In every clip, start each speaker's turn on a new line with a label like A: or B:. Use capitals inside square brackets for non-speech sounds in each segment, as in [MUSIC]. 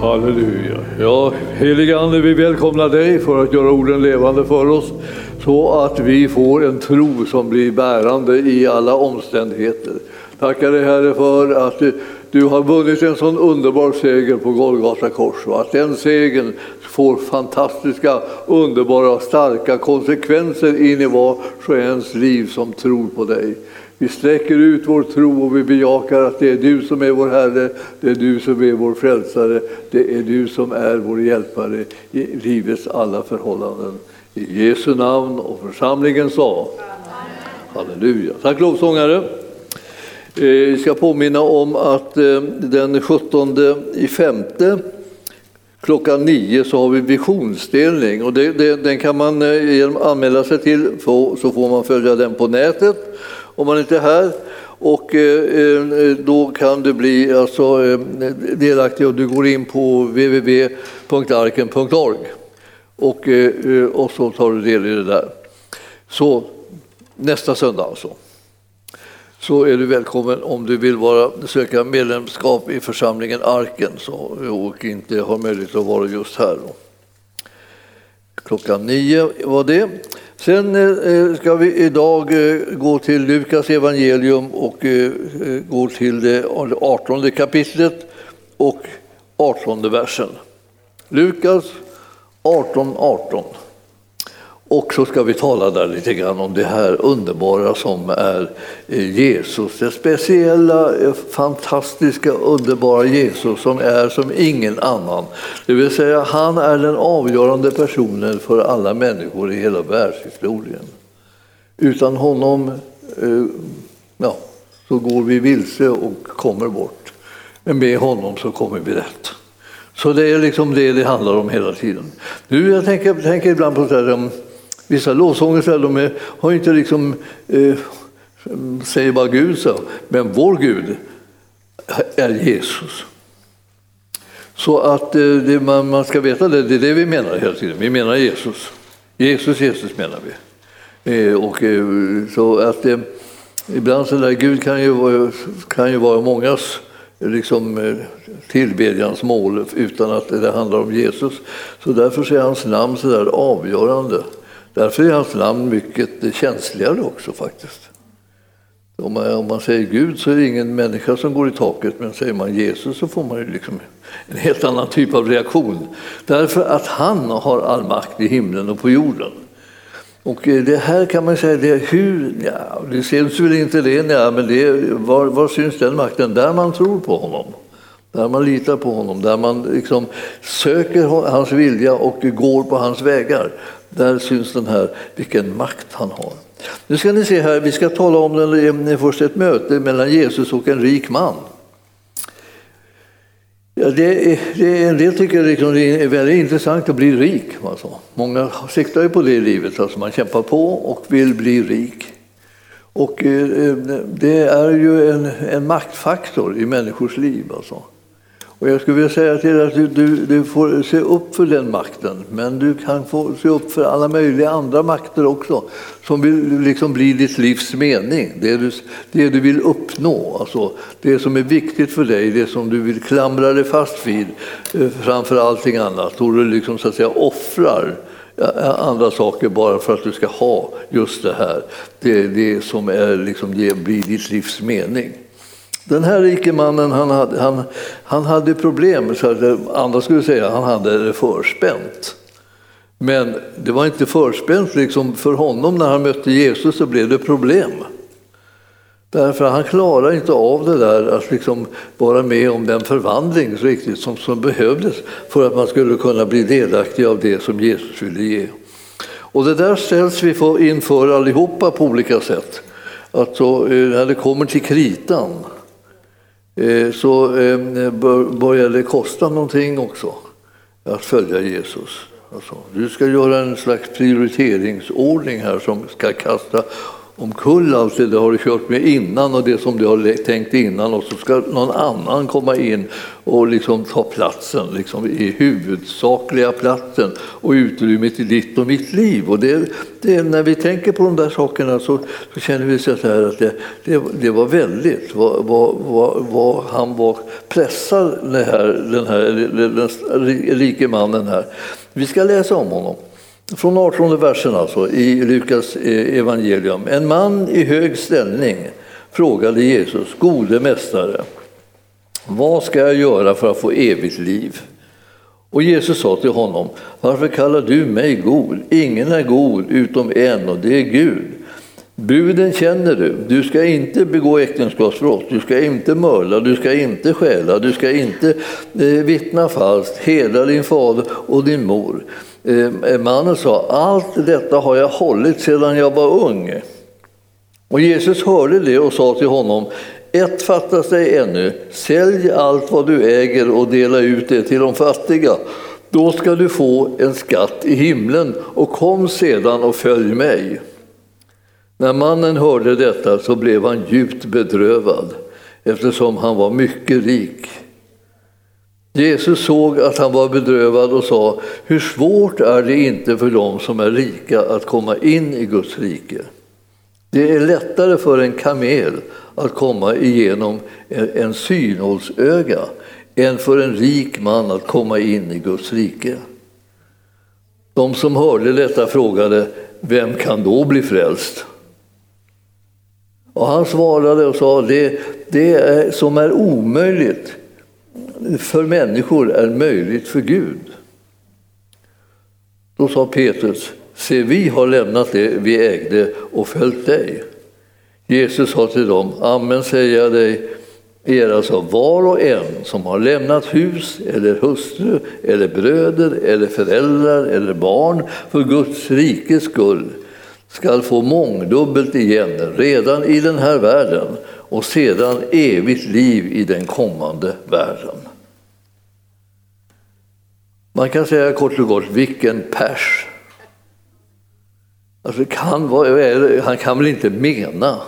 A: Halleluja. Ja, helige Ande, vi välkomnar dig för att göra orden levande för oss så att vi får en tro som blir bärande i alla omständigheter. Tackar dig Herre för att du har vunnit en sån underbar seger på Golgata kors och att den segern får fantastiska, underbara, starka konsekvenser in i vars och ens liv som tror på dig. Vi sträcker ut vår tro och vi bejakar att det är du som är vår Herre, det är du som är vår frälsare, det är du som är vår hjälpare i livets alla förhållanden. I Jesu namn och församlingen sa Halleluja. Tack lovsångare. Eh, vi ska påminna om att eh, den 17 i femte klockan nio så har vi visionsdelning och det, det, den kan man eh, anmäla sig till så får man följa den på nätet om man inte är här. Och eh, eh, då kan du bli alltså, eh, delaktig och du går in på www.arken.org och, och så tar du del i det där. Så nästa söndag alltså. Så är du välkommen om du vill vara, söka medlemskap i församlingen Arken så, och inte har möjlighet att vara just här. Då. Klockan nio var det. Sen eh, eh, ska vi idag eh, gå till Lukas evangelium och gå till det 18 kapitlet och 18 versen. Lukas 18, 18. Och så ska vi tala där lite grann om det här underbara som är eh, Jesus. Det speciella, eh, fantastiska, underbara Jesus som är som ingen annan. Det vill säga, han är den avgörande personen för alla människor i hela världshistorien. Utan honom eh, ja, så går vi vilse och kommer bort. Men med honom så kommer vi rätt. Så det är liksom det det handlar om hela tiden. Nu, jag tänker, tänker ibland på så här, Vissa lovsånger de är, har inte liksom, eh, säger bara Gud så, men vår Gud är Jesus. Så att eh, det, man, man, ska veta det, det är det vi menar hela tiden. Vi menar Jesus. Jesus, Jesus menar vi. Eh, och, eh, så att eh, ibland så där, Gud kan ju, vara, kan ju vara mångas liksom, eh, tillbedjans mål utan att det handlar om Jesus. Så därför är hans namn så där avgörande. Därför är hans namn mycket känsligare också faktiskt. Om man, om man säger Gud så är det ingen människa som går i taket, men säger man Jesus så får man ju liksom en helt annan typ av reaktion. Därför att han har all makt i himlen och på jorden. Och eh, det här kan man säga, det, hur, ja, det syns väl inte det, ja, men det, var, var syns den makten? Där man tror på honom. Där man litar på honom, där man liksom söker hans vilja och går på hans vägar. Där syns den här, vilken makt han har. Nu ska ni se här, vi ska tala om den, eh, först ett möte mellan Jesus och en rik man. Ja, det, är, det är, en del tycker liksom det är väldigt intressant att bli rik. Alltså. Många siktar ju på det i livet, alltså man kämpar på och vill bli rik. Och eh, eh det är ju en, en maktfaktor i människors liv. Alltså. Och jag skulle vilja säga till dig att du, du, du, får se upp för den makten, men du kan få se upp för alla möjliga andra makter också som vill liksom bli ditt livs mening, det du, det du vill uppnå, alltså det som är viktigt för dig, det som du vill klamra dig fast vid eh, framför allting annat, och du liksom så att säga offrar eh, eh, andra saker bara för att du ska ha just det här, det, det som är liksom, det blir ditt livs mening. Den här rike mannen han hade, han, han hade problem, så att andra skulle säga han hade det förspänt. Men det var inte förspänt liksom för honom när han mötte Jesus så blev det problem. Därför han klarar inte av det där att liksom vara med om den förvandling riktigt som, som behövdes för att man skulle kunna bli delaktig av det som Jesus ville ge. Och det där ställs vi inför allihopa på olika sätt. Att så, när det kommer till kritan Eh, så eh, börjar det kosta någonting också att följa Jesus. Alltså, du ska göra en slags prioriteringsordning här som ska kasta omkull allt det du har kört med innan och det som du har tänkt innan och så ska någon annan komma in och liksom ta platsen, liksom i huvudsakliga platsen och utrymmet i ditt och mitt liv. Och det, det, när vi tänker på de där sakerna så, så känner vi så här att det, det, det var väldigt vad, vad, vad, vad, han var pressad, den här, den här den rike mannen här. Vi ska läsa om honom. Från 18 versen alltså, i Lukas eh, evangelium. En man i hög ställning frågade Jesus, gode mästare, vad ska jag göra för att få evigt liv? Och Jesus sa till honom, varför kallar du mig god? Ingen är god utom en och det är Gud. Buden känner du. Du ska inte begå äktenskapsbrott, du ska inte mörda, du ska inte stjäla, du ska inte eh, vittna falskt, hedra din fader och din mor. Eh, eh, mannen sa, allt detta har jag hållit sedan jag var ung. Och Jesus hörde det och sa till honom, ett fattas dig ännu, sälj allt vad du äger och dela ut det till de fattiga. Då ska du få en skatt i himlen och kom sedan och följ mig. När mannen hörde detta så blev han djupt bedrövad eftersom han var mycket rik. Jesus såg att han var bedrövad och sa, hur svårt är det inte för dem som är rika att komma in i Guds rike? Det är lättare för en kamel att komma igenom en synhållsöga än för en rik man att komma in i Guds rike. De som hörde detta frågade, vem kan då bli frälst? Och han svarade och sa, det, det är, som är omöjligt för människor är möjligt för Gud. Då sa Petrus, se vi har lämnat det vi ägde och följt dig. Jesus sa till dem, amen säger jag dig, er alltså var och en som har lämnat hus eller hustru eller bröder eller föräldrar eller barn för Guds rikes skull skall få mångdubbelt igen redan i den här världen och sedan evigt liv i den kommande världen. Man kan säga kort och gott, vilken pers! Alltså, kan han kan väl inte mena,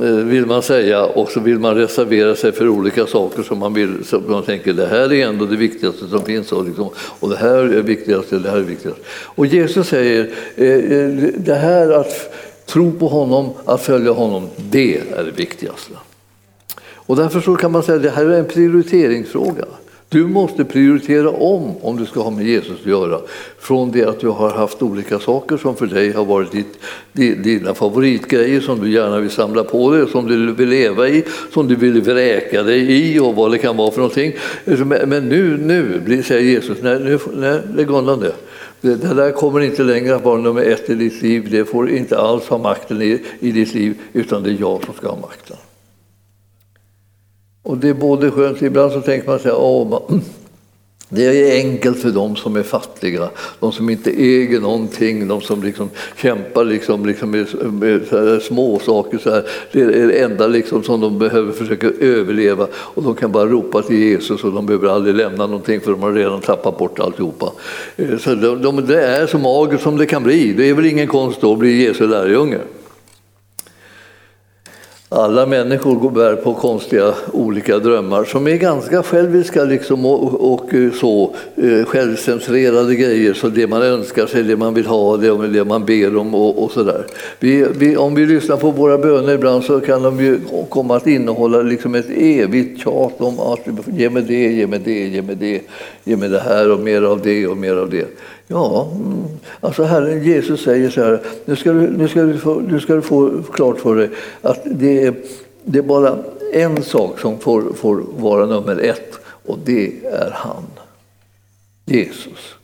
A: eh, vill man säga, och så vill man reservera sig för olika saker som man vill, som man tänker det här är ändå det viktigaste som finns och, liksom, och det här är viktigast, det här är viktigast. Och Jesus säger, eh, eh, det här att tro på honom, att följa honom, det är det viktigaste. Och därför så kan man säga att det här är en prioriteringsfråga. Du måste prioritera om om du ska ha med Jesus att göra. Från det att du har haft olika saker som för dig har varit ditt, dina favoritgrejer som du gärna vill samla på dig, som du vill leva i, som du vill vräka dig i och vad det kan vara för någonting. Men nu, nu säger Jesus, nej, nu, nej lägg undan det. Det, det där kommer inte längre att vara nummer ett i ditt liv. Det får inte alls ha makten i, i ditt liv, utan det är jag som ska ha makten. Och det är både skönt, ibland så tänker man sig man, det är enkelt för de som är fattiga, de som inte äger någonting, de som liksom kämpar liksom, liksom med, med små saker. Så här. Det är det enda liksom som de behöver försöka överleva och de kan bara ropa till Jesus och de behöver aldrig lämna någonting för de har redan tappat bort alltihopa. Eh, så de, de, det är så magert som det kan bli. Det är väl ingen konst då att bli Jesu lärjunge. Alla människor bär på konstiga olika drömmar som är ganska själviska liksom och, och eh, så eh, självcentrerade grejer. Så det man önskar sig, det man vill ha, det, det man ber om och, och sådär. Vi, vi, om vi lyssnar på våra böner ibland så kan de ju komma att innehålla liksom ett evigt tjat om att ge mig det, ge mig det, ge mig det, ge mig det här och mer av det och mer av det. Ja, alltså Herren Jesus säger så här, nu ska du, nu ska du, få, nu ska du få klart för dig att det är, det är bara en sak som får, får vara nummer ett och det är han, Jesus.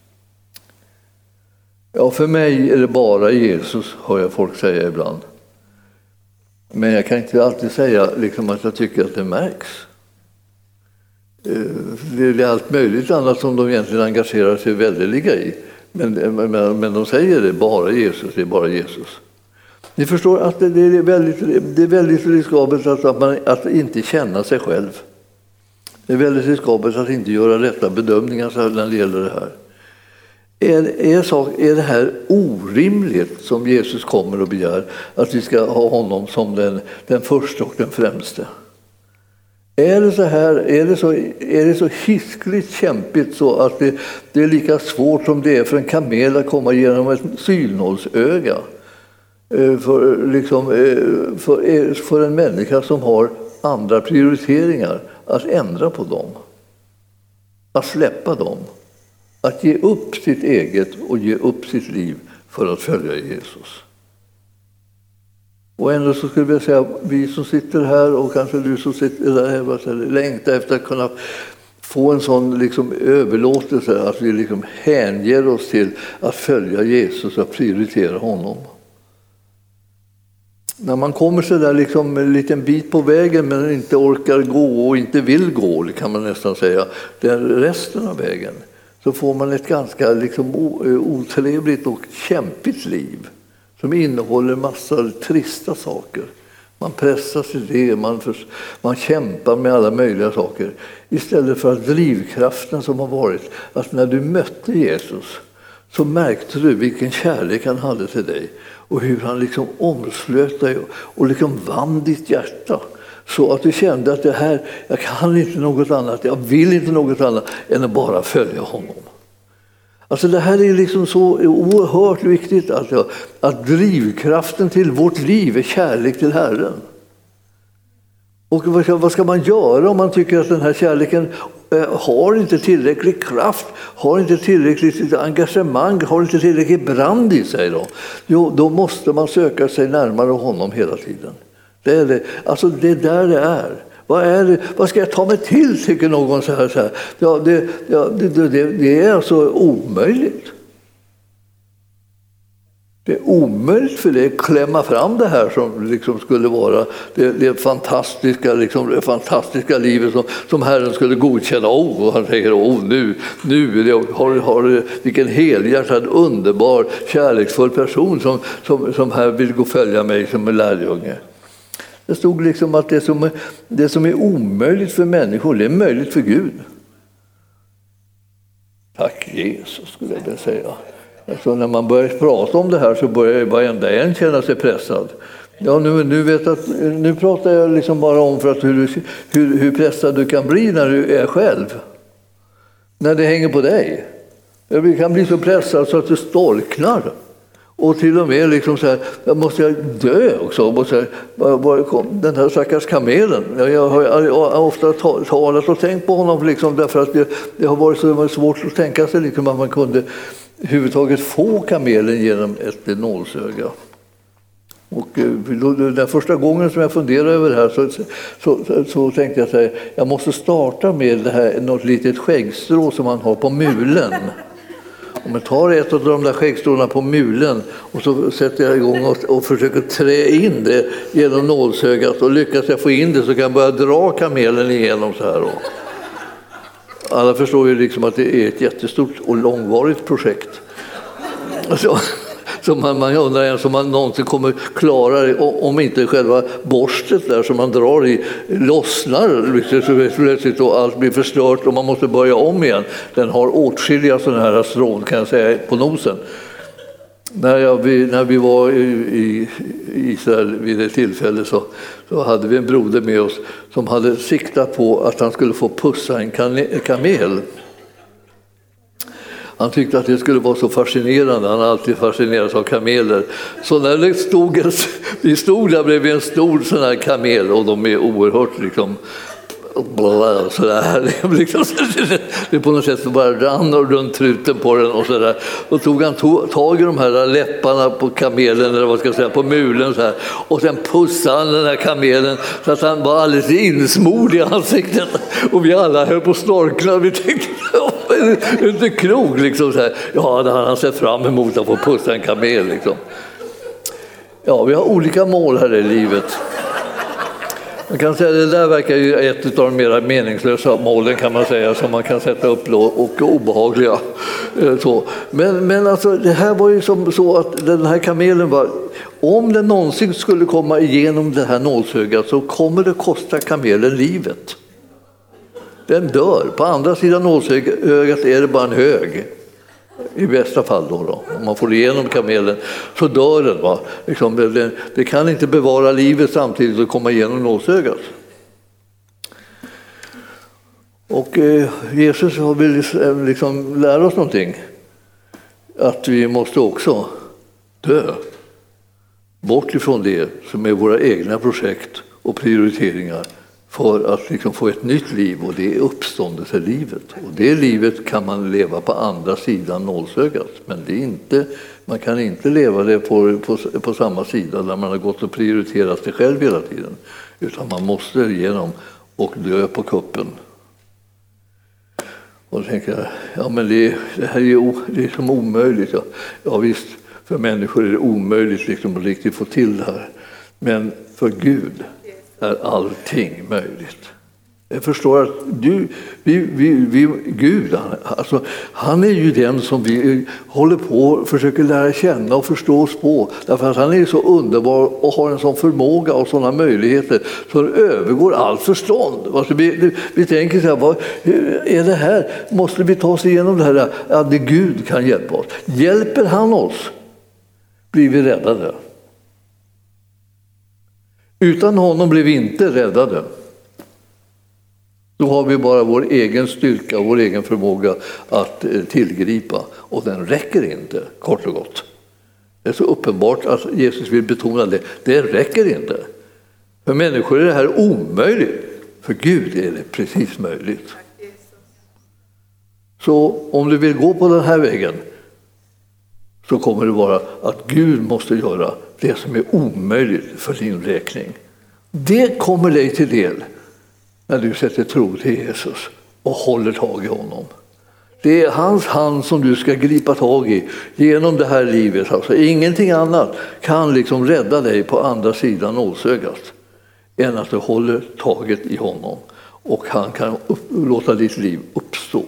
A: Ja, för mig är det bara Jesus, hör jag folk säga ibland. Men jag kan inte alltid säga liksom, att jag tycker att det märks. Eh, det är allt möjligt annat som de egentligen engagerar sig väldeliga i. Men, men, men de säger det, bara Jesus, det är bara Jesus. Ni förstår att det, är väldigt, det är väldigt riskabelt att, att, man, att inte känna sig själv. Det är väldigt riskabelt att inte göra rätta bedömningar när det gäller det här. Är, är, sak, är det här orimligt som Jesus kommer och begär att vi ska ha honom som den, den första och den främste? Är det så här, är det så, är det så hiskligt kämpigt så att det, det är lika svårt som det är för en kamel att komma genom ett synålsöga? Eh, för, liksom, eh, för, eh, för en människa som har andra prioriteringar, att ändra på dem. Att släppa dem. Att ge upp sitt eget och ge upp sitt liv för att följa Jesus. Och ändå så skulle jag säga, vi som sitter här och kanske du som sitter där längtar efter att kunna få en sån liksom överlåtelse, att vi liksom hänger oss till att följa Jesus och prioritera honom. När man kommer så där liksom en liten bit på vägen men inte orkar gå och inte vill gå, kan man nästan säga, den resten av vägen, så får man ett ganska liksom eh, otrevligt och kämpigt liv som innehåller massa trista saker. Man pressas till det, man, för, man kämpar med alla möjliga saker. Istället för att drivkraften som har varit att när du mötte Jesus så märkte du vilken kärlek han hade till dig och hur han liksom omslöt dig och liksom vann ditt hjärta. Så att du kände att det här, jag kan inte något annat, jag vill inte något annat än att bara följa honom. Alltså det här är liksom så oerhört viktigt, alltså, att drivkraften till vårt liv är kärlek till Herren. Och vad ska, vad ska man göra om man tycker att den här kärleken eh, har inte tillräcklig kraft, har inte tillräckligt engagemang, har inte tillräcklig brand i sig? Då? Jo, då måste man söka sig närmare honom hela tiden. Det är, det. Alltså, det är där det är. Vad, är det, vad ska jag ta mig till, tycker någon. så här. Så här. Ja, det, ja, det, det, det är alltså omöjligt. Det är omöjligt för dig att klämma fram det här som liksom skulle vara det, det fantastiska, liksom, det fantastiska livet som, som Herren skulle godkänna. Oh, och han säger oh, nu, nu det, har, har, vilken helhjärtad, underbar, kärleksfull person som, som, som här vill gå följa mig som en lärjunge. Det stod liksom att det som, är, det som är omöjligt för människor, det är möjligt för Gud. Tack Jesus, skulle jag vilja säga. Alltså när man börjar prata om det här så börjar varenda en känna sig pressad. Ja, nu, nu, vet att, nu pratar jag liksom bara om för att hur, hur, hur pressad du kan bli när du är själv. När det hänger på dig. Du kan bli så pressad så att du storknar. Och till och med liksom så här, måste jag dö också? Måste jag, var kom den här stackars kamelen? Jag har, ofta talat och tänkt på honom liksom därför att det, det har varit så svårt att tänka sig liksom att man kunde överhuvudtaget få kamelen genom ett nålsöga. Och eh, den första gången som jag funderade över det här så, så, så, så tänkte jag att jag måste starta med det här, något litet skäggstrå som man har på mulen. Om jag tar ett av de där skäggstråna på mulen och så sätter jag igång och, och försöker trä in det genom nålsögat och lyckas jag få in det så kan jag börja dra kamelen igenom så här. Alla förstår ju liksom att det är ett jättestort och långvarigt projekt. Så, som man, man undrar ens om man någonsin kommer klara det om inte själva borstet där som man drar i lossnar liksom, plötsligt och allt blir förstört och man måste börja om igen. Den har åtskilliga sådana här strån kan jag säga på nosen. När, jag, när vi var i, Israel vid ett tillfälle så, så hade vi en broder med oss som hade siktat på att han skulle få pussa en kamel. Han tyckte att det skulle vara så fascinerande, han har alltid fascinerats av kameler. Så när det stod, vi stod där bredvid en stor sån här kamel och de är oerhört liksom, sådär. [LAUGHS] Det liksom på något sätt bara rann runt truten på den och sådär. Då tog han tag i de här läpparna på kamelen, eller vad ska jag säga, på mulen så här. Och sen pussade han den här kamelen så att han var alldeles insmord i ansiktet. Och vi alla höll på att snorkla. Vi tänkte, [LAUGHS] inte krok liksom. Så här. Ja, det hade han sett fram emot att få pussa en kamel liksom. Ja, vi har olika mål här i livet. Man kan säga det där verkar ju ett av de mer meningslösa målen kan man säga som man kan sätta upp och obehagliga. Eh, så. Men, men alltså, det här var ju som så att den här kamelen var, om den någonsin skulle komma igenom det här nålsögat så kommer det kosta kamelen livet. Den dör. På andra sidan nålsögat är det bara en hög. I bästa fall då, då. om man får igenom kamelen så dör den. Va? Liksom, det, det, kan inte bevara livet samtidigt och komma igenom nålsögat. Och eh, Jesus vill liksom, eh, liksom lära oss någonting. Att vi måste också dö bort ifrån det som är våra egna projekt och prioriteringar för att liksom få ett nytt liv och det är uppståndelselivet. Och det livet kan man leva på andra sidan nålsögat men det är inte, man kan inte leva det på, på, på samma sida där man har gått och prioriterat sig själv hela tiden. Utan man måste igenom och dö på kuppen. Och då tänker jag, ja men det, det här är ju det är som omöjligt. Ja, ja visst, för människor är det omöjligt liksom att riktigt få till det här. Men för Gud är allting möjligt. Jag förstår att du, vi, vi, vi, Gud, alltså, han är ju den som vi håller på och försöker lära känna och förstå oss på. Därför att han är så underbar och har en sån förmåga och sådana möjligheter som övergår allt förstånd. Alltså, vi, vi tänker så här, vad är det här? Måste vi ta oss igenom det här? Ja, det Gud kan hjälpa oss. Hjälper han oss blir vi räddade. Utan honom blir vi inte räddade. Då har vi bara vår egen styrka och vår egen förmåga att eh, tillgripa och den räcker inte, kort och gott. Det är så uppenbart att Jesus vill betona det. Det räcker inte. För människor är det här omöjligt. För Gud är det precis möjligt. Så om du vill gå på den här vägen så kommer det vara att Gud måste göra det som är omöjligt för din räkning. Det kommer dig till del när du sätter tro till Jesus och håller tag i honom. Det är hans hand som du ska gripa tag i genom det här livet. Alltså, ingenting annat kan liksom rädda dig på andra sidan nålsögat än att du håller taget i honom och han kan upp, låta ditt liv uppstå.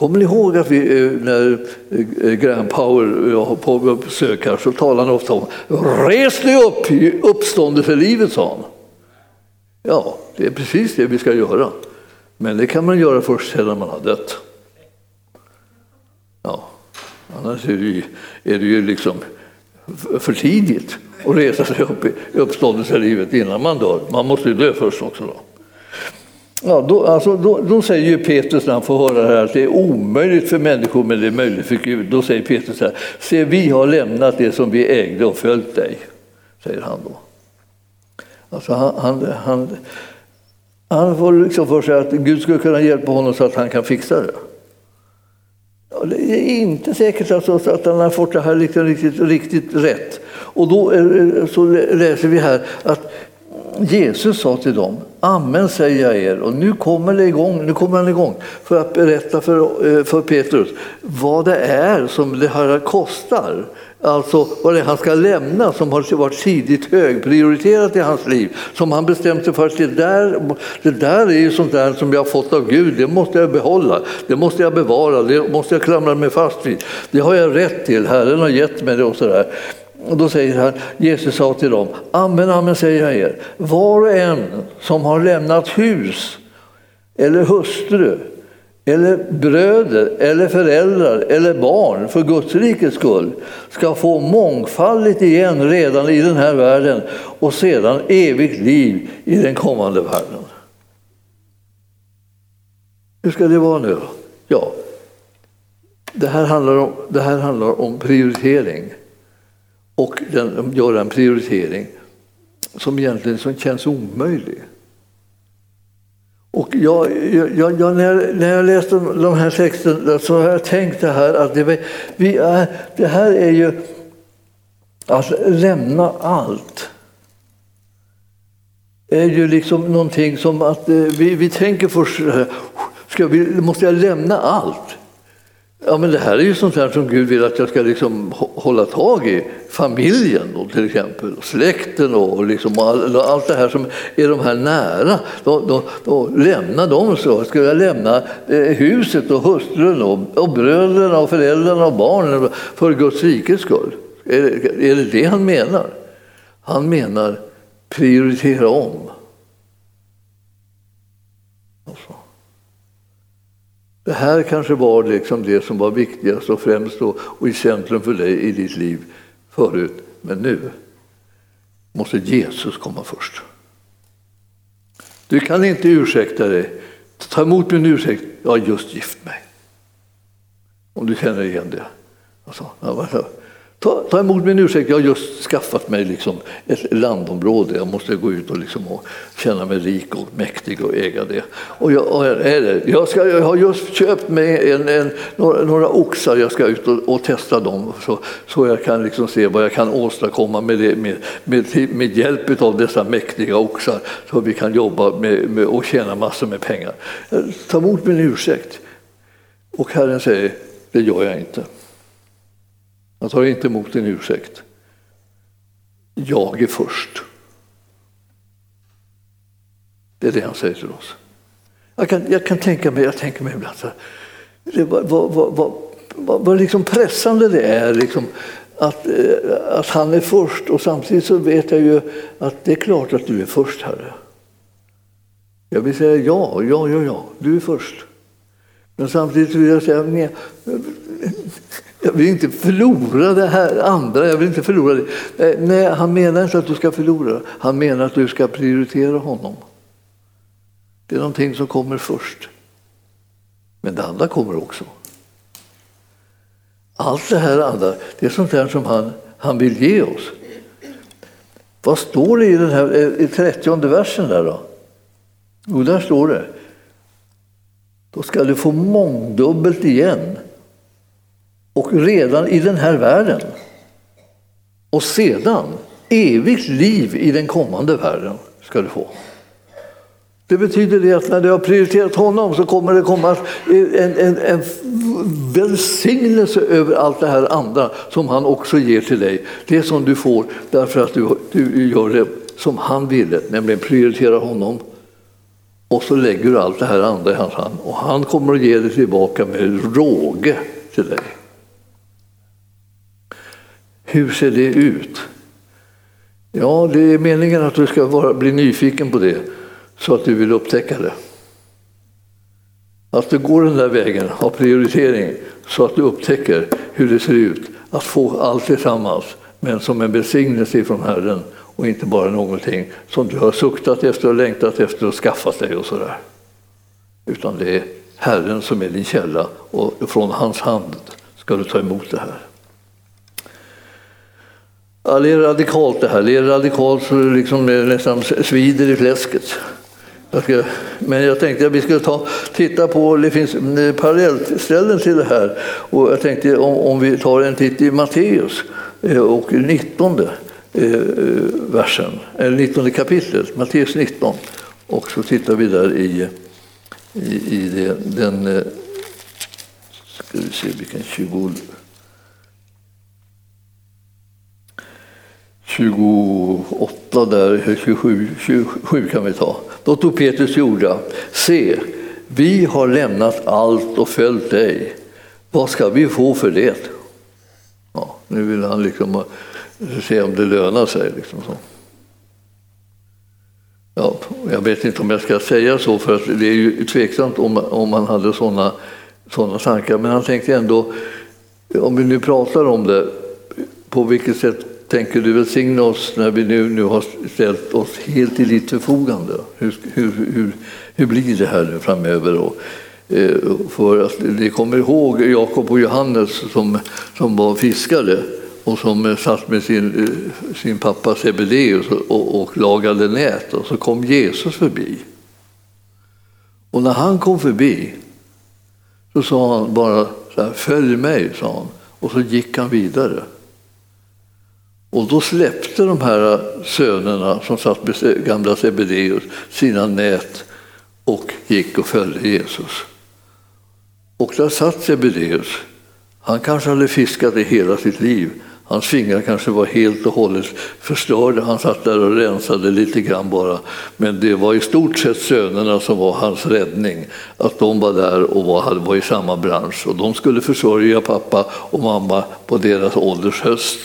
A: Kommer ni ihåg att vi, eh, när eh, Graham Power eh, var på besök här så talade han ofta om res dig upp i uppståndelselivet, sa han. Ja, det är precis det vi ska göra. Men det kan man göra först sedan man har dött. Ja, annars är det ju, är det ju liksom för tidigt att resa sig upp i uppståndelselivet innan man dör. Man måste ju dö först också. Då. Ja, då, alltså, då, då, säger ju Petrus när han får höra det här att det är omöjligt för människor men det är möjligt för Gud. Då säger Petrus så här, se vi har lämnat det som vi ägde och följt dig, säger han då. Alltså han, han, han, han får liksom för sig att Gud skulle kunna hjälpa honom så att han kan fixa det. Ja, det är inte säkert alltså att han har fått det här liksom riktigt, riktigt rätt. Och då så läser vi här att Jesus sa till dem, Amen säger jag er. Och nu kommer, det igång, nu kommer han igång för att berätta för, eh, för Petrus vad det är som det här kostar. Alltså vad det är han ska lämna som har varit tidigt högprioriterat i hans liv. Som han bestämt sig för att det där, det där är ju sånt där som jag har fått av Gud, det måste jag behålla, det måste jag bevara, det måste jag klamra mig fast vid. Det har jag rätt till, Herren har gett mig det och sådär. Och då säger han, Jesus sa till dem, amen, amen säger jag er, var och en som har lämnat hus eller hustru eller bröder eller föräldrar eller barn för Guds rikes skull ska få mångfaldigt igen redan i den här världen och sedan evigt liv i den kommande världen. Hur ska det vara nu Ja, det här handlar om, det här handlar om prioritering och den, göra en prioritering som egentligen som känns omöjlig. Och jag, jag, jag, när, jag, när jag läste de här texterna så har jag tänkt det här att det, vi är, det här är ju att lämna allt. är ju liksom någonting som att eh, vi, vi tänker först, ska vi, måste jag lämna allt? Ja, men det här är ju sånt här som Gud vill att jag ska liksom hålla tag i. Familjen då, till exempel, och släkten och liksom all, allt det här som är de här nära. Då, då, då lämna dem så. Ska jag lämna eh, huset och hustrun och, och bröderna och föräldrarna och barnen för Guds rikes skull? Är det, är det det han menar? Han menar prioritera om. Det här kanske var liksom det som var viktigast och främst och, och i centrum för dig i ditt liv förut. Men nu måste Jesus komma först. Du kan inte ursäkta dig. Ta emot min ursäkt. Jag har just gift mig. Om du känner igen det. Alltså, Ta, ta emot min ursäkt, jag har just skaffat mig liksom ett landområde. Jag måste gå ut och, liksom och känna mig rik och mäktig och äga det. Och jag, och jag, ska, jag har just köpt mig en, en, några, några oxar, jag ska ut och, och, testa dem så, så jag kan liksom se vad jag kan åstadkomma med, det, med, med, med hjälp av dessa mäktiga oxar så vi kan jobba med, med, och tjäna massor med pengar. Ta emot min ursäkt. Och Herren säger, det gör jag inte. Han tar inte emot din ursäkt. Jag är först. Det är det han säger till oss. Jag kan, jag kan tänka mig, jag tänker mig ibland så här, det, vad, vad, vad, vad, vad liksom pressande det är liksom, att, eh, att han är först och samtidigt så vet jag ju att det är klart att du är först, Herre. Jag vill säga ja, ja, ja, ja, du är först. Men samtidigt vill jag säga nej, jag vill inte förlora det här andra. Jag vill inte förlora det. Nej, han menar inte att du ska förlora. Han menar att du ska prioritera honom. Det är någonting som kommer först. Men det andra kommer också. Allt det här andra, det är sånt där som han, han vill ge oss. Vad står det i den här i 30 versen där då? Jo, där står det. Då ska du få mångdubbelt igen och redan i den här världen. Och sedan evigt liv i den kommande världen ska du få. Det betyder det att när du har prioriterat honom så kommer det komma en, en, en välsignelse över allt det här andra som han också ger till dig. Det som du får därför att du, du gör det som han ville, nämligen prioritera honom. Och så lägger du allt det här andra i hans hand och han kommer att ge det tillbaka med råge till dig. Hur ser det ut? Ja, det är meningen att du ska vara, bli nyfiken på det så att du vill upptäcka det. Att du går den där vägen av prioritering så att du upptäcker hur det ser ut. Att få allt tillsammans, men som en välsignelse från Herren och inte bara någonting som du har suktat efter och längtat efter och skaffat dig och sådär. Utan det är Herren som är din källa och från hans hand ska du ta emot det här. Ja, det är radikalt det här. Det är radikalt så det liksom nästan svider i fläsket. Jag ska, men jag tänkte att vi skulle ta, titta på, det finns parallellställen till det här. Och jag tänkte om, om vi tar en titt i Matteus eh, och 19 Eh, eh, versen, eller 19 kapitlet, Matteus 19. Och så tittar vi där i, i, i det, den, eh, ska vi se vilken 20 28 där, 27, 27 kan vi ta. Då tog Petrus till orda. Se, vi har lämnat allt och följt dig. Vad ska vi få för det? Ja, nu vill han liksom se om det lönar sig. Liksom så. Ja, jag vet inte om jag ska säga så, för att det är ju tveksamt om, om man hade sådana såna tankar. Men han tänkte ändå, om vi nu pratar om det, på vilket sätt tänker du välsigna oss när vi nu, nu har ställt oss helt till ditt förfogande? Hur, hur, hur, hur blir det här nu framöver? Och, eh, för att ni kommer ihåg Jakob och Johannes som, som var fiskare och som eh, satt med sin, eh, sin pappa Sebedeus och, och lagade nät och så kom Jesus förbi. Och när han kom förbi så sa han bara så här, följ mig, sa han. Och så gick han vidare. Och då släppte de här sönerna som satt med gamla Sebedeus sina nät och gick och följde Jesus. Och där satt Sebedeus. Han kanske hade fiskat i hela sitt liv. Hans fingrar kanske var helt och hållet förstörda. Han satt där och rensade lite grann bara. Men det var i stort sett sönerna som var hans räddning. Att de var där och var, var i samma bransch. Och de skulle försörja pappa och mamma på deras ålders höst.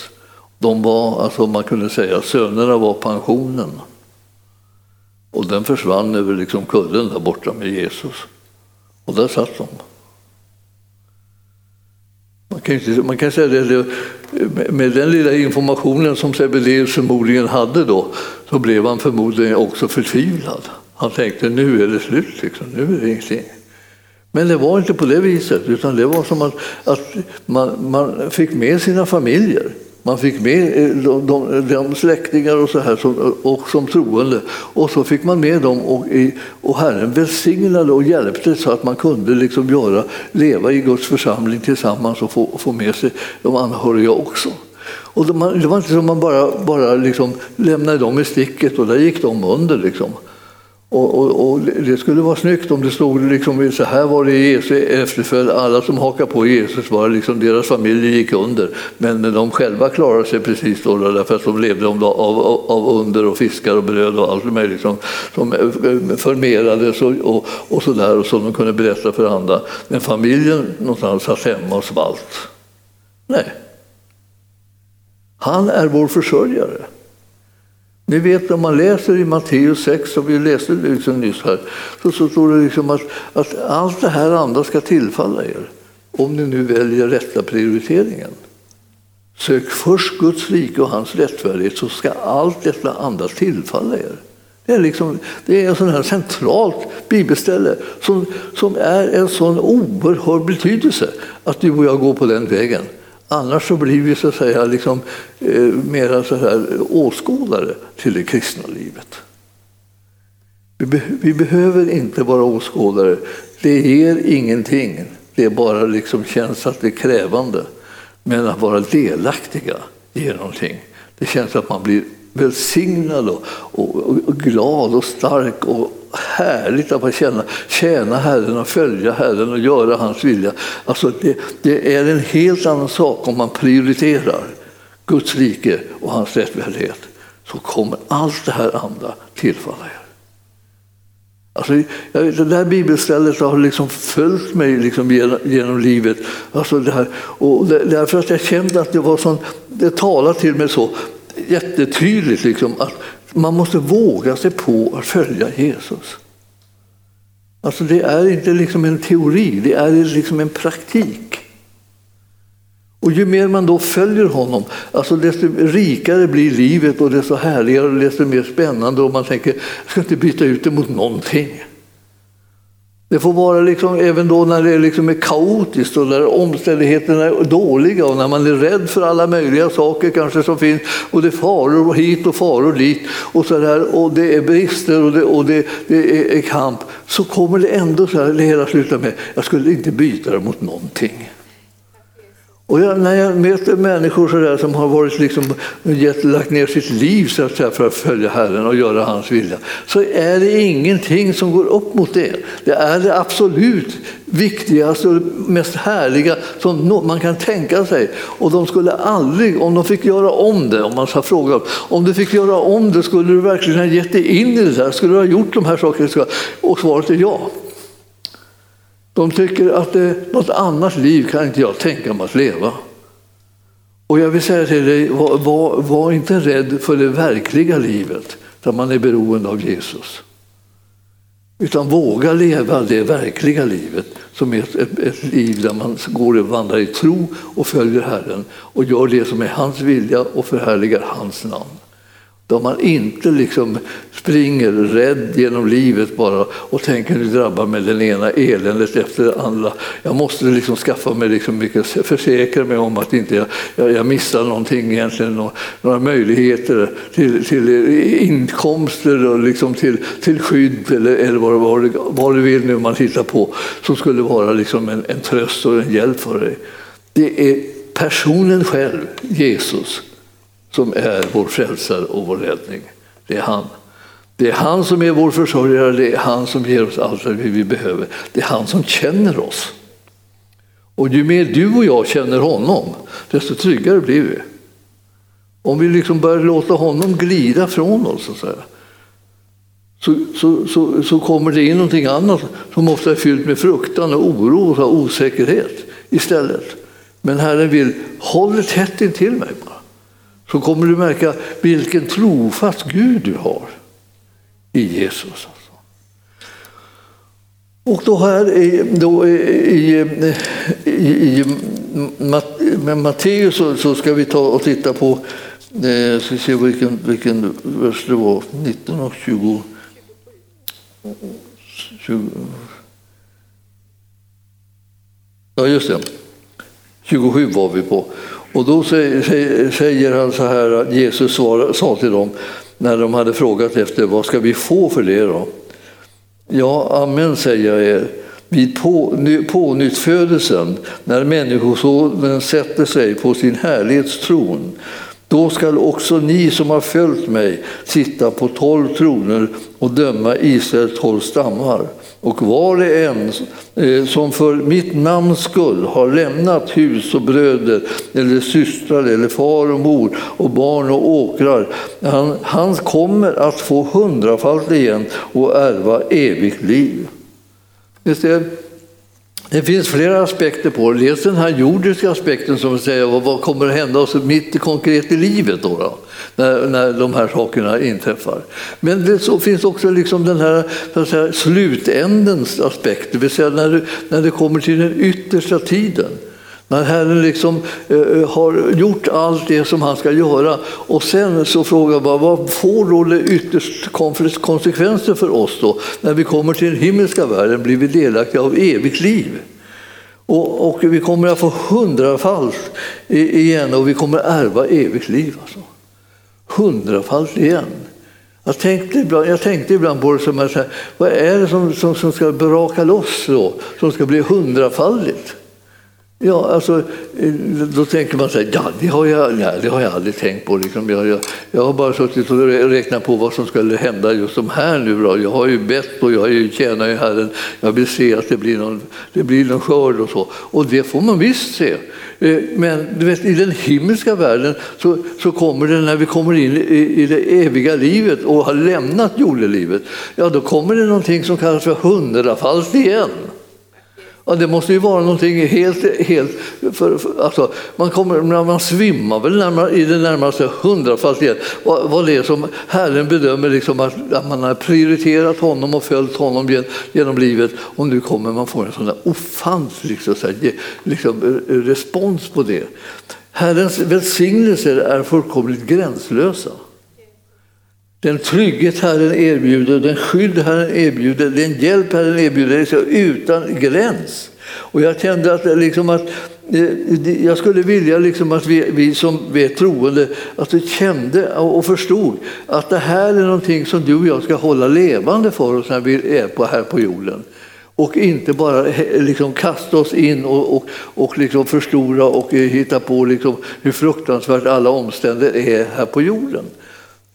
A: De var, alltså man kunde säga, sönerna var pensionen. Och den försvann över liksom kullen där borta med Jesus. Och där satt de kan, inte, man kan säga det, med den lilla informationen som Sebedéus förmodligen hade då, så blev han förmodligen också förtvivlad. Han tänkte nu är det slut, liksom. nu är det ingenting. Men det var inte på det viset, utan det var som att, att man, man fick med sina familjer. Man fick med eh, de, de, de släktingar och så här som, och som troende och så fick man med dem och, och Herren välsignade och hjälpte så att man kunde liksom göra, leva i Guds församling tillsammans och få, få med sig de anhöriga också. Och de, det var inte som man bara, bara liksom lämnade dem i sticket och där gick de under. Liksom. Och, och, och, det skulle vara snyggt om det stod liksom, så här var det i Jesu efterföljd. Alla som hakar på Jesus var liksom, deras familjer gick under. Men de själva klarade sig precis då därför att de levde av, av, av under och fiskar och bröd och allt möjligt som, som eh, förmerades och, och, och så där och som de kunde berätta för andra. Men familjen någonstans satt hemma och svalt. Nej. Han är vår försörjare. Ni vet om man läser i Matteus 6, som vi läste liksom nyss här, så, så står det liksom att, att allt det här andra ska tillfalla er. Om ni nu väljer rätta prioriteringen. Sök först Guds rike och hans rättfärdighet så ska allt detta andra tillfalla er. Det är, liksom, det är ett sån här centralt bibelställe som, som är en sån oerhörd betydelse att du och jag går på den vägen. Annars så blir vi så att säga liksom, eh, mera så här, åskådare till det kristna livet. Vi, be vi, behöver inte vara åskådare. Det ger ingenting. Det bara liksom känns att det är krävande. Men att vara delaktiga ger någonting. Det känns att man blir välsignad och, och, och glad och stark och härligt att få känna, tjäna Herren och följa Herren och göra hans vilja. Alltså det, det är en helt annan sak om man prioriterar Guds rike och hans rättfärdighet. Så kommer allt det här andra tillfalla er. Alltså, det där bibelstället har liksom följt mig liksom genom, genom livet. Alltså det här, och därför att jag kände att det var sån, det talade till mig så jättetydligt liksom, att man måste våga sig på att följa Jesus. Alltså det är inte liksom en teori, det är liksom en praktik. Och ju mer man då följer honom, alltså desto rikare blir livet och desto härligare och desto mer spännande och man tänker, jag ska inte byta ut det mot någonting. Det får vara liksom, även då när det liksom är kaotiskt och när omständigheterna är dåliga och när man är rädd för alla möjliga saker kanske som finns. Och det är faror hit och faror dit. Och, så där, och det är brister och det, och det, det är, kamp. Så kommer det ändå så här, det hela slutar med jag skulle inte byta det mot någonting. Och jag, när jag möter människor så där, som har varit liksom, gett, lagt ner sitt liv så att säga, för att följa Herren och göra hans vilja, så är det ingenting som går upp mot det. Det är det absolut viktigaste och mest härliga som man kan tänka sig. Och de skulle aldrig, om de fick göra om det, om man ska fråga om du fick göra om det, skulle du verkligen ha gett dig in i det där? Skulle du ha gjort de här sakerna? Och svaret är ja. De tycker att det, något annat liv kan inte jag tänka mig att leva. Och jag vill säga till dig, var, var, var, inte rädd för det verkliga livet där man är beroende av Jesus. Utan våga leva det verkliga livet som är ett, ett, ett liv där man går och vandrar i tro och följer Herren och gör det som är hans vilja och förhärligar hans namn. Då man inte liksom springer rädd genom livet bara och tänker nu drabbar mig den ena eländet efter det andra. Jag måste liksom skaffa mig liksom mycket, försäkra mig om att inte jag, jag, jag missar någonting egentligen, några, några möjligheter till, till inkomster och liksom till, till skydd eller, eller vad, vad, vad du vill nu man hittar på som skulle vara liksom en, en tröst och en hjälp för dig. Det är personen själv, Jesus, som är vår frälsare och vår räddning. Det är han. Det är han som är vår försörjare, det är han som ger oss allt vad vi behöver. Det är han som känner oss. Och ju mer du och jag känner honom, desto tryggare blir vi. Om vi liksom börjar låta honom glida från oss, så, så, så, så, så kommer det in någonting annat som ofta är fyllt med fruktan och oro och osäkerhet istället. Men Herren vill, håll det tätt intill mig bara så kommer du märka vilken trofast Gud du har i Jesus. Alltså. Och då här i, då i, i, i med Matteus så, så, ska vi ta och titta på, eh, ska se vilken, vilken vers det var, 19 och 20. 20 ja, just det. 27 var vi på. Och då säger, han så här att Jesus sa till dem när de hade frågat efter vad ska vi få för det då? Ja, amen säger jag er. Vid pånyttfödelsen, när Människosonen sätter sig på sin härlighetstron, då skall också ni som har följt mig sitta på tolv troner och döma Israels tolv stammar. Och var och en eh, som för mitt namns skull har lämnat hus och bröder eller systrar eller far och mor och barn och åkrar, han, han kommer att få hundrafalt igen och ärva evigt liv. Det finns flera aspekter på det. Dels den här jordiska aspekten som säger vad kommer att hända oss mitt i konkret i livet då, då när, när de här sakerna inträffar. Men det så finns också liksom den här slutändens aspekt, det vill säga när du, när det kommer till den yttersta tiden. När Herren liksom, eh, eh, har gjort allt det som han ska göra och sen så frågar man vad får då det ytterst konsekvenser för oss då? När vi kommer till den himmelska världen blir vi delaktiga av evigt liv. Och, och vi kommer att få hundrafalt igen och vi kommer att ärva evigt liv. Alltså. Hundrafalt igen. Jag tänkte, ibland, jag tänkte ibland på det som att vad är det som, som, som ska braka loss då, som ska bli hundrafaldigt? Ja, alltså, eh, då tänker man så här, ja, det har jag, nej, det har jag aldrig tänkt på. Liksom. Jag, jag, jag har bara suttit och räknat på vad som skulle hända just de här nu. Då. Jag har ju bett och jag ju, tjänar ju Herren. Jag vill se att det blir, någon, det blir någon skörd och så. Och det får man visst se. Eh, men du vet, i den himmelska världen så, så kommer det när vi kommer in i, i det eviga livet och har lämnat jordelivet, ja då kommer det någonting som kallas för hundrafalt igen. Ja, det måste ju vara någonting helt... helt för, för, alltså, man, kommer, man svimmar väl närmare, i det närmaste hundrafaldigt vad, vad det är som Herren bedömer liksom att, att, man har prioriterat honom och följt honom gen, genom livet och nu kommer man få en sån där ofantlig så här, liksom, respons på det. Herrens välsignelser är fullkomligt gränslösa. Den trygghet Herren erbjuder, den skydd Herren erbjuder, den hjälp Herren erbjuder är utan gräns. Och jag kände att, liksom att eh, jag skulle vilja liksom att vi, vi som är troende att vi kände och förstod att det här är någonting som du och jag ska hålla levande för oss när vi är på, här på jorden. Och inte bara liksom kasta oss in och, och, och liksom förstora och eh, hitta på liksom hur fruktansvärt alla omständigheter är här på jorden.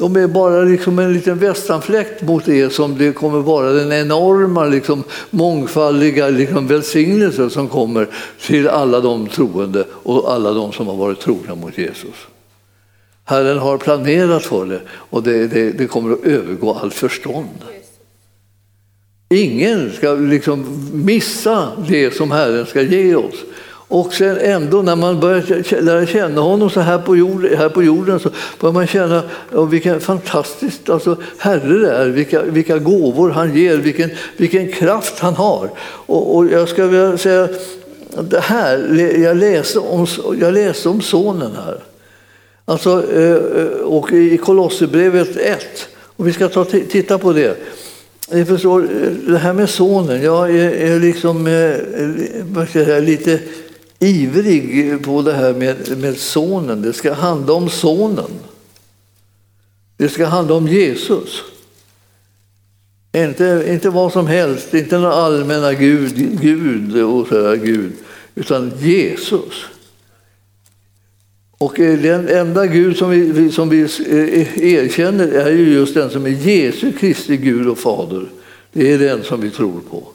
A: De är bara liksom en liten västanfläkt mot det som det kommer vara den enorma liksom, mångfaldiga liksom, välsignelse som kommer till alla de troende och alla de som har varit trogna mot Jesus. Herren har planerat för det och det, det, det kommer att övergå allt förstånd. Ingen ska liksom missa det som Herren ska ge oss. Och sen ändå när man börjar lära känna honom så här på jorden, här på jorden så börjar man känna ja, vilken fantastisk alltså, Herre det är, vilka, vilka gåvor han ger, vilken, vilken kraft han har. Och, och jag ska vilja säga det här, jag läste om, jag läste om sonen här. Alltså, eh, och i Kolosserbrevet 1, och vi ska ta, titta på det. Ni förstår, eh, det här med sonen, jag är, är liksom eh, vad ska jag säga, lite ivrig på det här med, med sonen. Det ska handla om sonen. Det ska handla om Jesus. Inte, inte vad som helst, inte några allmänna Gud, Gud och sådär Gud, utan Jesus. Och den enda Gud som vi, som vi eh, erkänner är ju just den som är Jesu Kristi Gud och Fader. Det är den som vi tror på.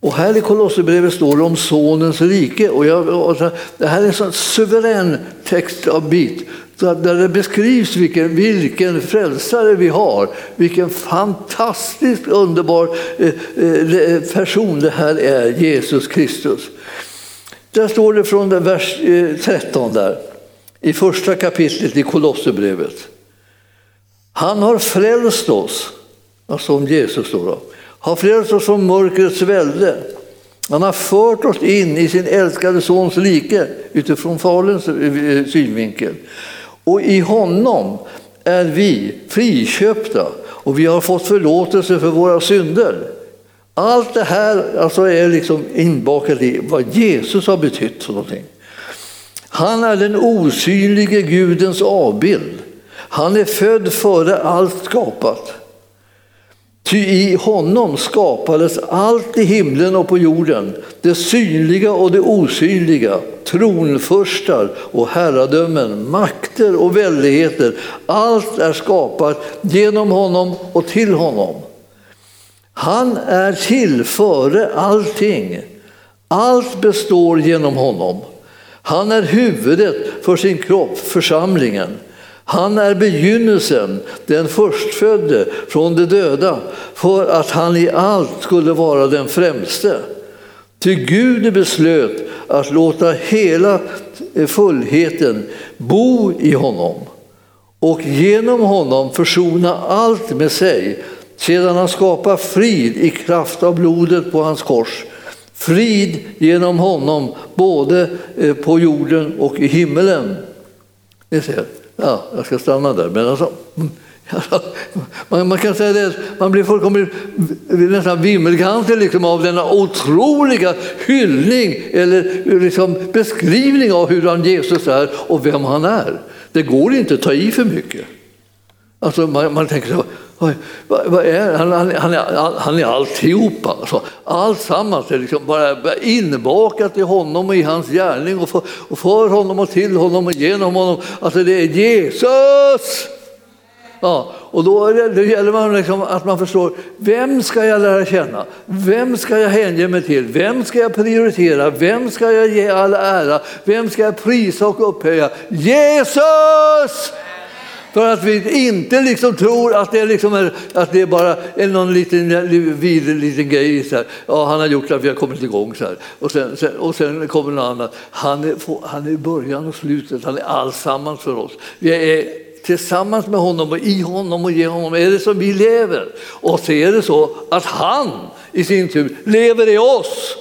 A: Och här i Kolosserbrevet står det om Sonens rike. Och, jag, och det här är en sån suverän text av bit där det beskrivs vilken, vilken frälsare vi har. Vilken fantastiskt underbar eh, eh, eh, person det här är, Jesus Kristus. Där står det från vers 13 där, i första kapitlet i Kolosserbrevet. Han har frälst oss, alltså om Jesus då, då har frälst oss från mörkrets välde Han har fört oss in i sin älskade sons like utifrån Faderns eh, eh, synvinkel. Och i honom är vi friköpta och vi har fått förlåtelse för våra synder. Allt det här alltså är liksom inbakat i vad Jesus har betytt för någonting. Han är den osynlige Gudens avbild. Han är född före allt skapat. Ty i honom skapades allt i himlen och på jorden, det synliga och det osynliga, tronförstar och herradömen, makter och väldigheter. Allt är skapat genom honom och till honom. Han är till före allting. Allt består genom honom. Han är huvudet för sin kropp, församlingen. Han är begynnelsen, den förstfödde från de döda, för att han i allt skulle vara den främste. Ty Gud beslöt att låta hela eh, fullheten bo i honom och genom honom försona allt med sig sedan han skapat frid i kraft av blodet på hans kors. Frid genom honom både eh, på jorden och i himmelen. Ni ser, ja, jag ska stanna där. Men alltså, [LAUGHS] man, man, kan säga det, man blir fullkomligt nästan vimmelkantig liksom av denna otroliga hyllning eller liksom beskrivning av hur han Jesus är och vem han är. Det går inte att ta i för mycket. Alltså man, man tänker så, vad, vad är han, han, han, är, han är alltihopa. Alltså, alltsammans är liksom bara inbakat i honom och i hans gärning och för, och för honom och till honom och genom honom. Alltså det är Jesus! Ja, och då, det, då gäller man liksom att man förstår, vem ska jag lära känna? Vem ska jag hänge mig till? Vem ska jag prioritera? Vem ska jag ge all ära? Vem ska jag prisa och upphöja? Jesus! För att vi inte liksom tror att det, liksom är, att det bara är någon liten, vid, liten grej. Så här. Ja, han har gjort att vi har kommit igång. Så här. Och, sen, sen, och sen kommer något annat. Han är, han är början och slutet, han är allsammans för oss. Vi är tillsammans med honom och i honom och genom honom är det som vi lever. Och så är det så att han i sin tur lever i oss.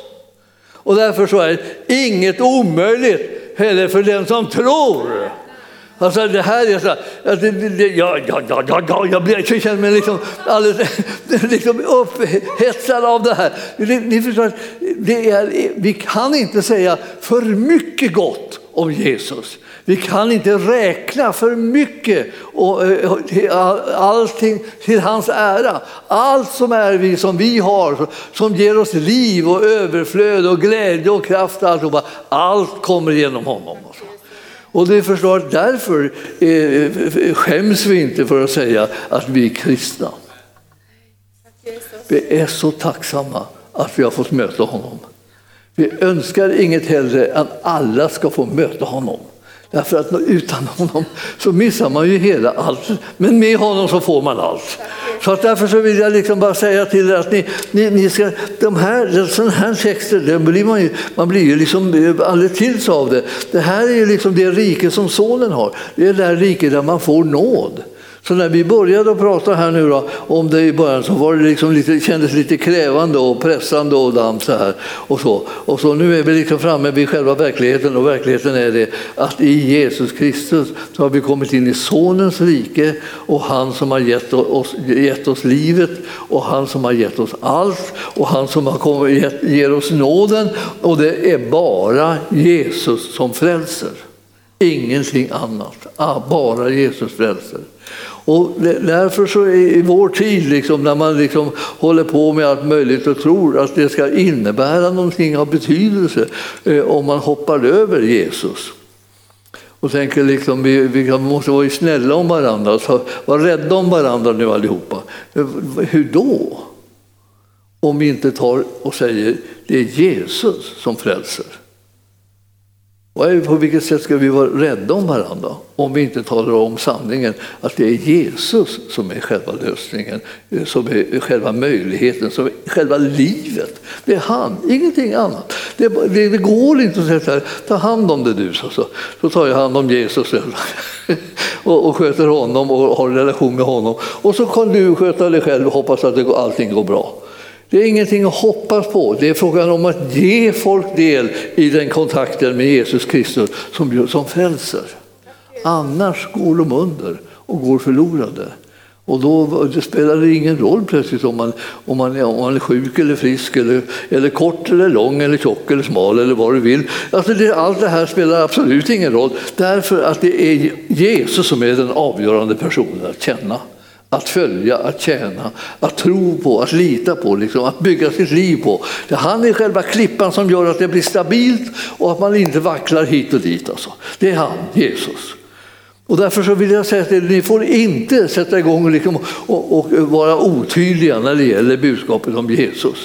A: Och därför så är inget omöjligt heller för den som tror. Alltså det här är så det, det, jag, jag, jag, jag, jag, blir, jag känner mig liksom alldeles [LAUGHS] liksom upphetsad av det här. Ni, ni förstår, det är, vi kan inte säga för mycket gott om Jesus. Vi kan inte räkna för mycket och, eh, allting till hans ära. Allt som är vi, som vi har, som ger oss liv och överflöd och glädje och kraft, allt, allt kommer genom honom. Och och det förstår därför eh, skäms vi inte för att säga att vi är kristna. Vi är så tacksamma att vi har fått möta honom. Vi önskar inget hellre än att alla ska få möta honom. Därför att utan honom så missar man ju hela allt. Men med honom så får man allt. Så att därför så vill jag liksom bara säga till er att ni, ni, ni ska, de här, sådana här texter, det blir man, ju, man blir ju liksom eh, alldeles till av det. Det här är ju liksom det rike som sonen har. Det är det rike där man får nåd. Så när vi började prata här nu då, om det i början så var det liksom lite, kändes lite krävande och pressande och damm så här. Och så. och så nu är vi liksom framme vid själva verkligheten och verkligheten är det att i Jesus Kristus så har vi kommit in i Sonens rike och han som har gett oss, gett oss livet och han som har gett oss allt och han som har kommit, gett, ger oss nåden och det är bara Jesus som frälser. Ingenting annat, ah, bara Jesus frälser. Och därför så i vår tid, liksom, när man liksom håller på med allt möjligt och tror att det ska innebära någonting av betydelse eh, om man hoppar över Jesus och tänker liksom vi, vi måste vara snälla om varandra, så var rädda om varandra nu allihopa. Eh, hur då? Om vi inte tar och säger det är Jesus som frälser. På vilket sätt ska vi vara rädda om varandra om vi inte talar om sanningen att det är Jesus som är själva lösningen, eh, som är själva möjligheten, som är själva livet. Det är han, ingenting annat. Det, det, det går inte att säga så här, ta hand om det du, så, så, så tar jag hand om Jesus [LAUGHS] och, och sköter honom och har en relation med honom. Och så kan du sköta dig själv och hoppas att det, allting går bra. Det är ingenting att hoppas på. Det är frågan om att ge folk del i den kontakten med Jesus Kristus som, som frälser. Annars går de under och går förlorade. Och då det spelar det ingen roll plötsligt om man, om, man, om man är sjuk eller frisk eller, eller kort eller lång eller tjock eller smal eller vad du vill. Alltså det, allt det här spelar absolut ingen roll därför att det är Jesus som är den avgörande personen att känna. Att följa, att tjäna, att tro på, att lita på, liksom, att bygga sitt liv på. Han är själva klippan som gör att det blir stabilt och att man inte vacklar hit och dit. Alltså. Det är han, Jesus. Och därför så vill jag säga att ni får inte sätta igång och, liksom, och, och, vara otydliga när det gäller budskapet om Jesus.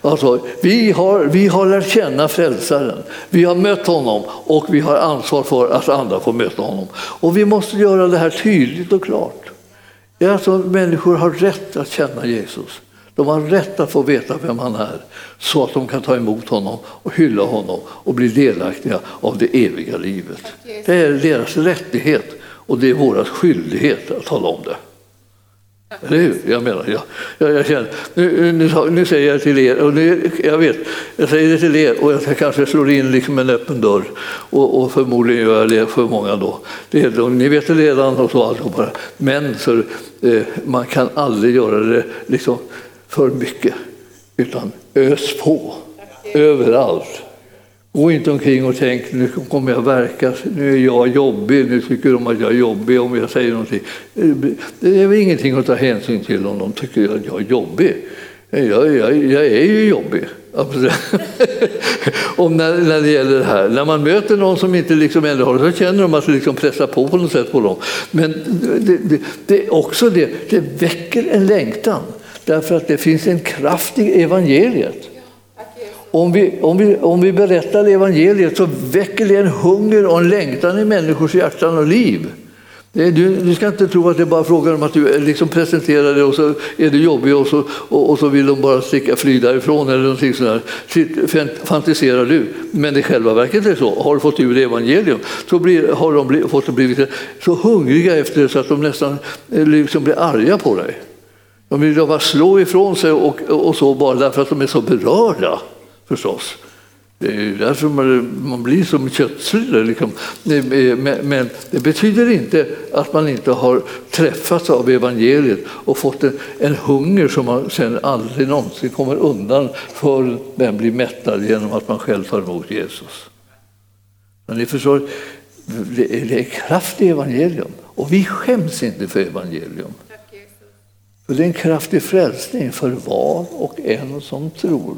A: Alltså, vi, har, vi har lärt känna frälsaren, vi har mött honom och vi har ansvar för att andra får möta honom. Och vi måste göra det här tydligt och klart. Alltså, människor har rätt att känna Jesus. De har rätt att få veta vem han är så att de kan ta emot honom och hylla honom och bli delaktiga av det eviga livet. Det är deras rättighet och det är vår skyldighet att tala om det. Eller hur? Jag menar, jag, jag, jag känner, nu, nu, nu, säger jag till er, och nu, jag vet, jag säger det till er och jag kanske slår in liksom en öppen dörr och, och förmodligen gör jag det för många då. Det, då ni vet det redan och så allihopa. Men så, eh, man kan aldrig göra det liksom för mycket, utan ös på överallt. Gå inte omkring och tänk nu kommer jag verka, nu är jag jobbig, nu tycker de att jag är jobbig om jag säger någonting. Det är väl ingenting att ta hänsyn till om de tycker att jag är jobbig. Jag, jag, jag är ju jobbig. [LAUGHS] om när, när det gäller det här. När man möter någon som inte liksom ändå har det så känner de att det liksom pressar på på något sätt på dem. Men det, det, det, också det, det väcker en längtan därför att det finns en kraft i evangeliet. Om vi, om, vi, om vi berättar evangeliet så väcker det en hunger och en längtan i människors hjärtan och liv. Du, du, ska inte tro att det är bara frågan om att du liksom presenterar det och så är det jobbigt och så, och, och så vill de bara sticka fly därifrån eller någonting sånt. Fantiserar du. Men i själva verket är det så. Har du fått ur evangelium så blir, har de blivit, fått blivit så hungriga efter det så att de nästan eh, liksom blir arga på dig. De vill bara slå ifrån sig och, och så bara därför att de är så berörda förstås. Det är därför man, man blir som köttslig. Liksom. Men det betyder inte att man inte har träffats av evangeliet och fått en, en hunger som man sen aldrig någonsin kommer undan för den blir mättad genom att man själv tar emot Jesus. Men ni förstår, det är kraft i evangelium och vi skäms inte för evangelium. För det är en kraftig frälsning för var och en som tror.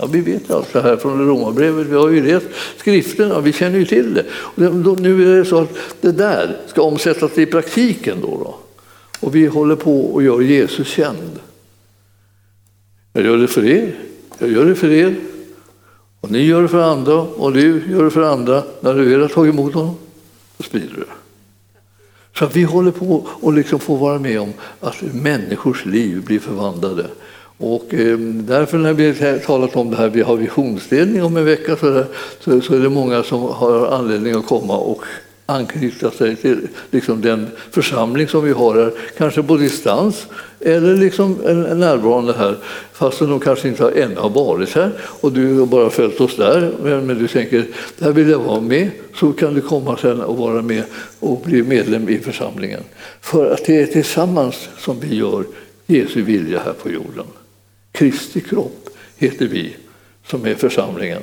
A: Ja, vi vet allt det här från Romarbrevet, vi har ju läst skrifterna, vi känner ju till det. Och nu är det så att det där ska omsättas i praktiken. Då, då. Och vi håller på och gör Jesus känd. Jag gör det för er, jag gör det för er. Och ni gör det för andra och du gör det för andra. När du väl har tagit emot honom, då sprider du det. Så vi håller på och liksom får vara med om att människors liv blir förvandlade och eh, därför när vi talat om det här, vi har visionsdelning om en vecka så, där, så, så är det många som har anledning att komma och anknyta sig till liksom den församling som vi har här, kanske på distans eller liksom en närvarande här, fastän de kanske inte har, ännu har varit här och du har bara följt oss där. Men, men du tänker, där vill jag vara med, så kan du komma sen och vara med och bli medlem i församlingen. För att det är tillsammans som vi gör Jesu vilja här på jorden. Kristi kropp heter vi som är församlingen.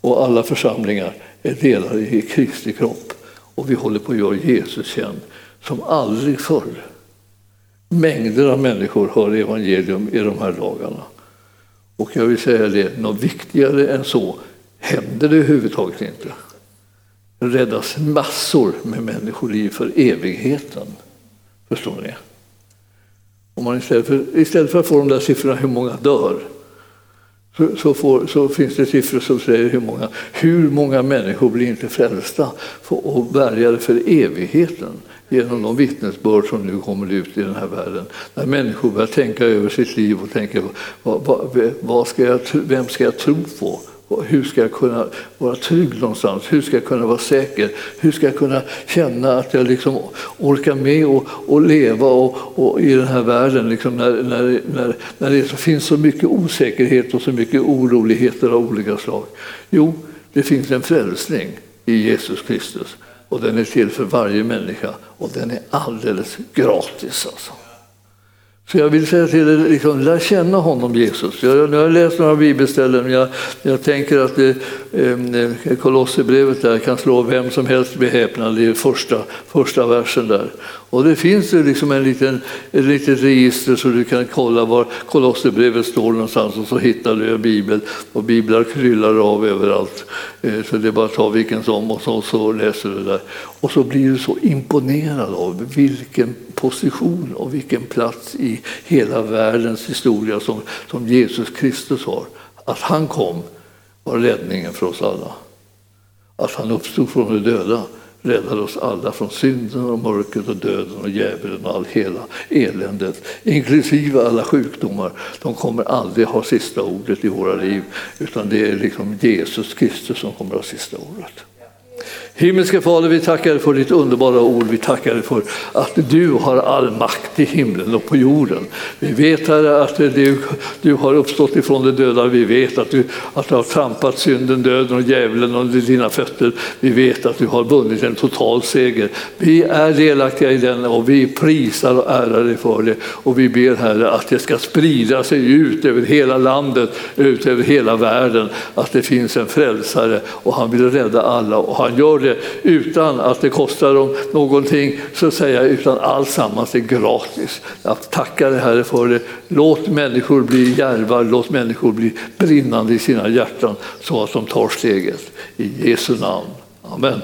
A: Och alla församlingar är delar i Kristi kropp. Och vi håller på att göra Jesus känd som aldrig förr. Mängder av människor hör evangelium i de här dagarna. Och jag vill säga det, något viktigare än så händer det överhuvudtaget inte. Det räddas massor med människoliv för evigheten. Förstår ni? Om man istället, för, istället för att få de där siffrorna hur många dör så, så, får, så, finns det siffror som säger hur många, hur många människor blir inte frälsta och bärgade för evigheten genom de vittnesbörd som nu kommer ut i den här världen. När människor börjar tänka över sitt liv och tänker vad, vad, vad ska jag, vem ska jag tro på? Hur ska jag kunna vara trygg någonstans? Hur ska jag kunna vara säker? Hur ska jag kunna känna att jag liksom orkar med och, och leva och, och i den här världen liksom när, när, när, när det finns så mycket osäkerhet och så mycket oroligheter av olika slag? Jo, det finns en frälsning i Jesus Kristus och den är till för varje människa och den är alldeles gratis. Alltså. Så jag vill säga till er, liksom, lär känna honom Jesus. Jag, nu har jag läst några bibelställen, men jag, jag tänker att det, eh, Kolosserbrevet där kan slå vem som helst med häpnad i första, första versen där. Och det finns liksom en liten, ett litet register så du kan kolla var Kolosserbrevet står någonstans och så hittar du en bibel och biblar kryllar av överallt. Eh, så det är bara att ta vilken som och så, så läser du där. Och så blir du så imponerad av vilken position och vilken plats i hela världens historia som, som Jesus Kristus har. Att han kom var räddningen för oss alla. Att han uppstod från de döda räddade oss alla från synden och mörkret och döden och djävulen och all hela eländet, inklusive alla sjukdomar. De kommer aldrig ha sista ordet i våra liv, utan det är liksom Jesus Kristus som kommer ha sista ordet. Himmelske Fader, vi tackar dig för ditt underbara ord. Vi tackar dig för att du har all makt i himlen och på jorden. Vi vet Herre att du, du har uppstått ifrån de döda. Vi vet att du, att du har trampat synden, döden och djävulen under dina fötter. Vi vet att du har vunnit en total seger. Vi är delaktiga i den och vi prisar och ärar dig för det. Och vi ber Herre att det ska sprida sig ut över hela landet, ut över hela världen. Att det finns en frälsare och han vill rädda alla och han gör det utan att det kostar dem någonting, så att säga, utan alltsammans är gratis. Jag tackar dig Herre för det. Låt människor bli djärva, låt människor bli brinnande i sina hjärtan så att de tar steget. I Jesu namn. Amen.